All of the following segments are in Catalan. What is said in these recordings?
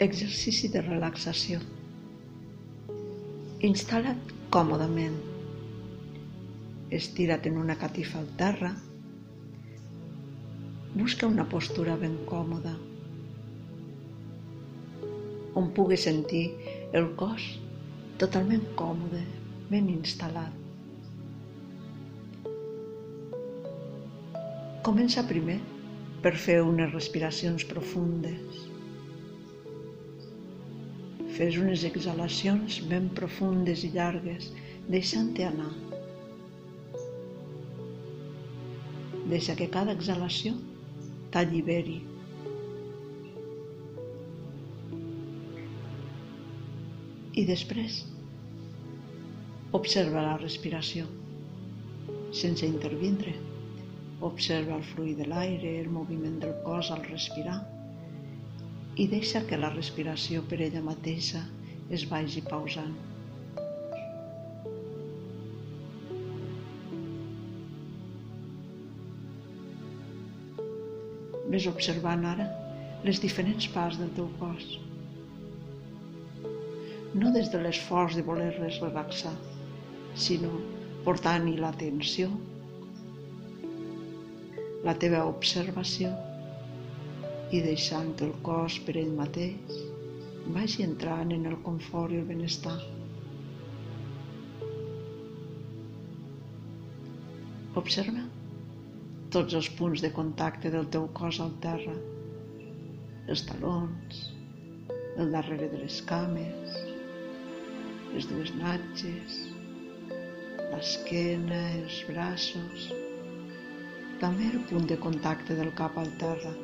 Exercici de relaxació. Instal·la't còmodament. Estira't en una catifa al terra. Busca una postura ben còmoda on pugui sentir el cos totalment còmode, ben instal·lat. Comença primer per fer unes respiracions profundes. Fes unes exhalacions ben profundes i llargues, deixant-te anar. Deixa que cada exhalació t'alliberi. I després observa la respiració sense intervindre. Observa el fluid de l'aire, el moviment del cos al respirar i deixa que la respiració per ella mateixa es vagi pausant. Ves observant ara les diferents parts del teu cos. No des de l'esforç de voler-les relaxar, sinó portant-hi l'atenció, la teva observació i deixant el cos per ell mateix vagi entrant en el confort i el benestar. Observa tots els punts de contacte del teu cos al terra, els talons, el darrere de les cames, les dues natges, l'esquena, els braços, també el punt de contacte del cap al terra.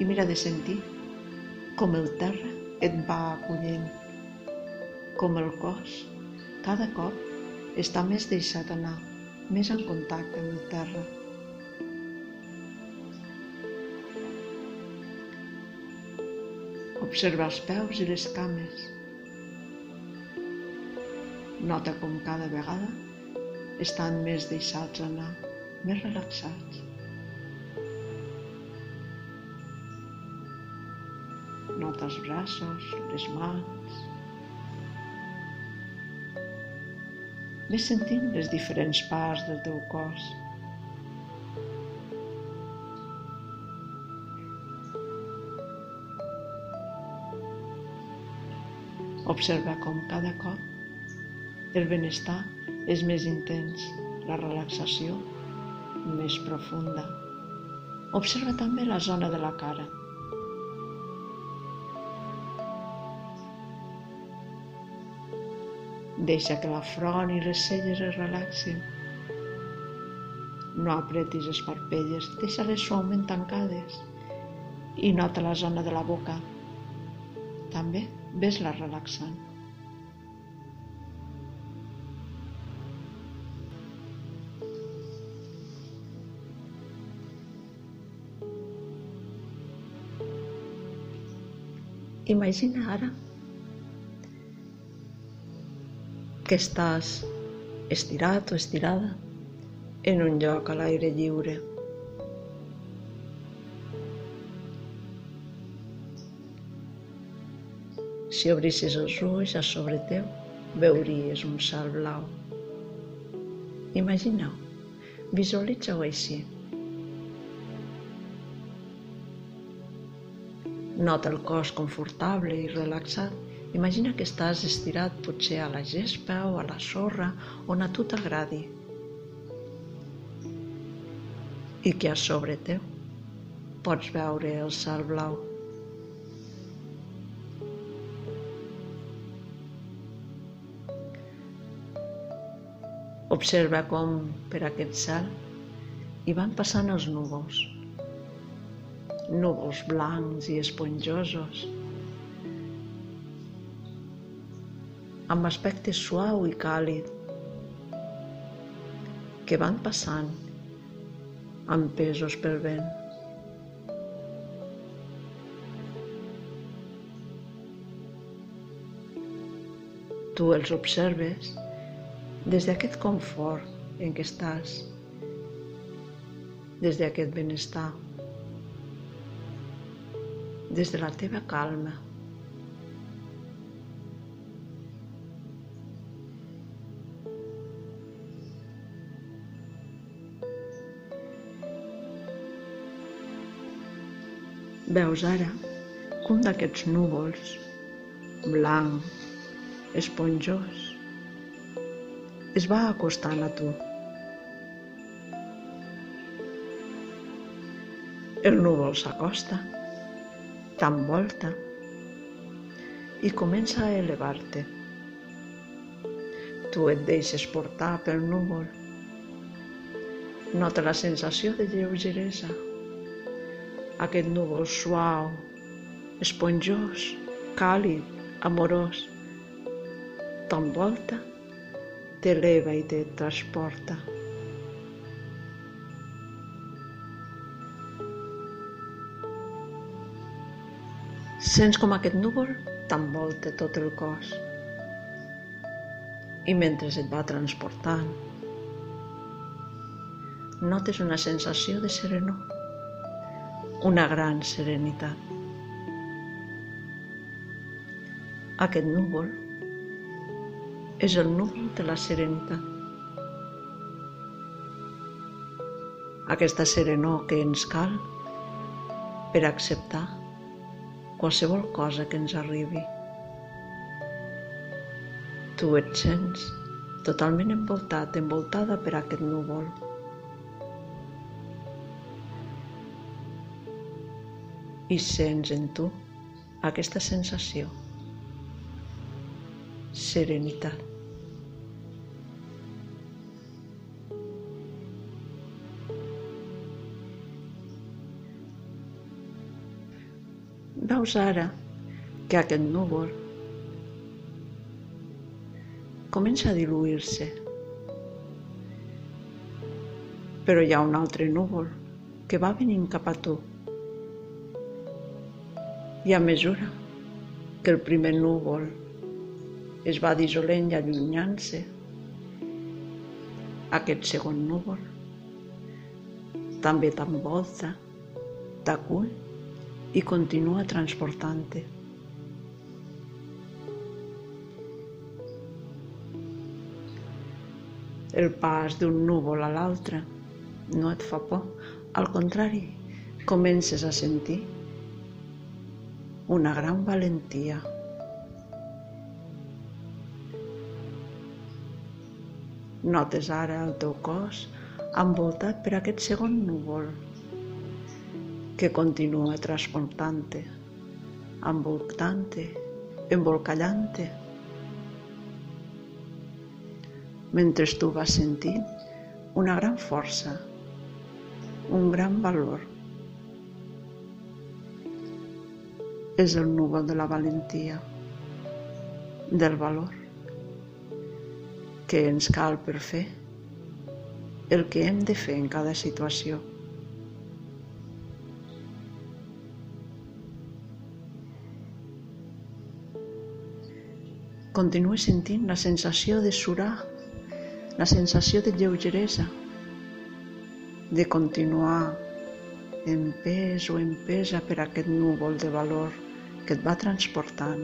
I mira de sentir com el terra et va acollint, com el cos cada cop està més deixat anar, més en contacte amb el terra. Observa els peus i les cames. Nota com cada vegada estan més deixats anar, més relaxats. Nota els braços, les mans, Ves sentint les diferents parts del teu cos. Observa com cada cop el benestar és més intens, la relaxació més profunda. Observa també la zona de la cara. Deixa que la front i les celles es relaxin. No apretis les parpelles, deixa-les suaument tancades i nota la zona de la boca. També ves-la relaxant. Imagina ara que estàs estirat o estirada en un lloc a l'aire lliure. Si obrissis els ulls a sobre teu, veuries un cel blau. Imagineu, visualitzeu així. Nota el cos confortable i relaxat Imagina que estàs estirat potser a la gespa o a la sorra on a tu t'agradi. I que a sobre teu pots veure el cel blau. Observa com per aquest cel hi van passant els núvols, núvols blancs i esponjosos, amb aspecte suau i càlid que van passant empesos pel vent. Tu els observes des d'aquest confort en què estàs, des d'aquest benestar. des de la teva calma. Veus ara que un d'aquests núvols, blanc, esponjós, es va acostant a tu. El núvol s'acosta, t'envolta i comença a elevar-te. Tu et deixes portar pel núvol. Nota la sensació de lleugeresa aquest núvol suau, esponjós, càlid, amorós, t'envolta, t'eleva i te transporta. Sents com aquest núvol t'envolta tot el cos i mentre et va transportant notes una sensació de serenor una gran serenitat. Aquest núvol és el núvol de la serenitat. Aquesta serenor que ens cal per acceptar qualsevol cosa que ens arribi. Tu et sents totalment envoltat, envoltada per aquest núvol. I sents en tu aquesta sensació, serenitat. Veus ara que aquest núvol comença a diluir-se, però hi ha un altre núvol que va venint cap a tu i a mesura que el primer núvol es va dissolent i allunyant-se, aquest segon núvol també t'envolta, t'acull i continua transportant-te. El pas d'un núvol a l'altre no et fa por, al contrari, comences a sentir una gran valentia. Notes ara el teu cos envoltat per aquest segon núvol que continua transportant-te, envoltant-te, embolcallant-te. Mentre tu vas sentint una gran força, un gran valor és el núvol de la valentia, del valor que ens cal per fer el que hem de fer en cada situació. Continue sentint la sensació de surar, la sensació de lleugeresa, de continuar empès o empesa per aquest núvol de valor que et va transportant.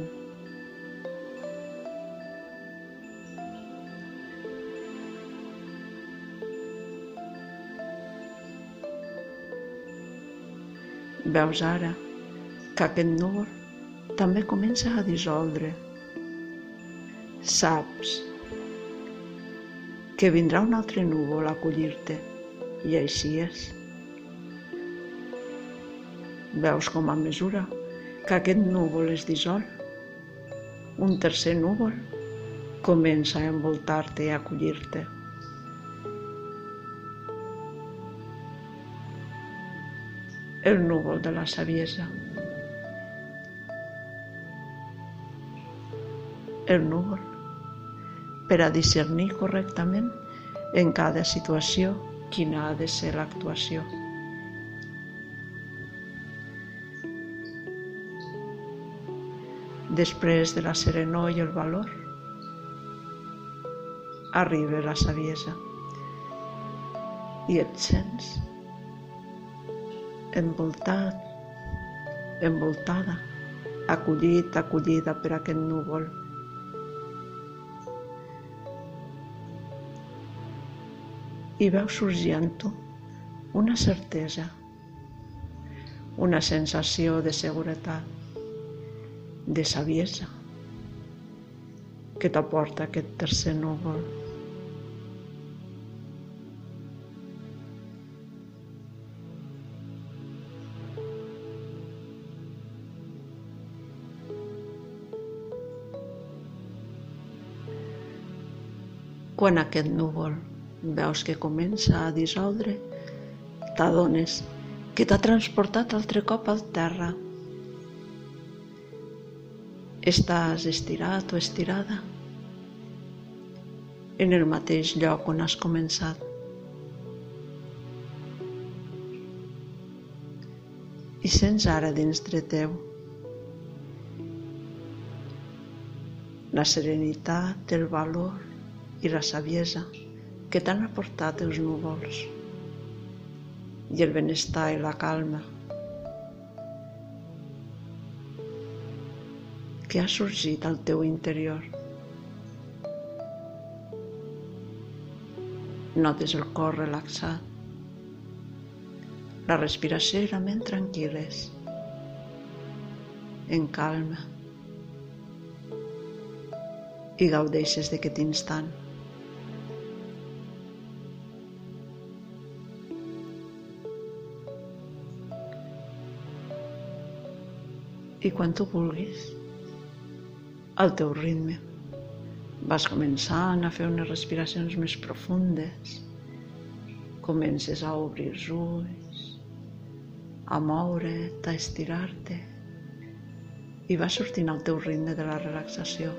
Veus ara que aquest núvol també comença a dissoldre. Saps que vindrà un altre núvol a acollir-te i així és. Veus com a mesura que aquest núvol es dissol, un tercer núvol comença a envoltar-te i a acollir-te. El núvol de la saviesa. El núvol per a discernir correctament en cada situació quina ha de ser l'actuació. Després de la serenor i el valor, arriba la saviesa. I et sents envoltat, envoltada, acollit, acollida per aquest núvol. I veus sorgir en tu una certesa, una sensació de seguretat, de saviesa, que t'aporta aquest tercer núvol. Quan aquest núvol veus que comença a dissoldre, t'adones que t'ha transportat altre cop al terra. Estàs estirat o estirada? En el mateix lloc on has començat. I sents ara dins de teu. La serenitat, el valor i la saviesa que t'han aportat els núvols i el benestar i la calma que ha sorgit al teu interior. Notes el cor relaxat, la respiració i la ment tranquil·les, en calma, i gaudeixes d'aquest instant. i quan tu vulguis, al teu ritme. Vas començant a fer unes respiracions més profundes, comences a obrir els ulls, a moure't, a estirar-te i va sortint al teu ritme de la relaxació.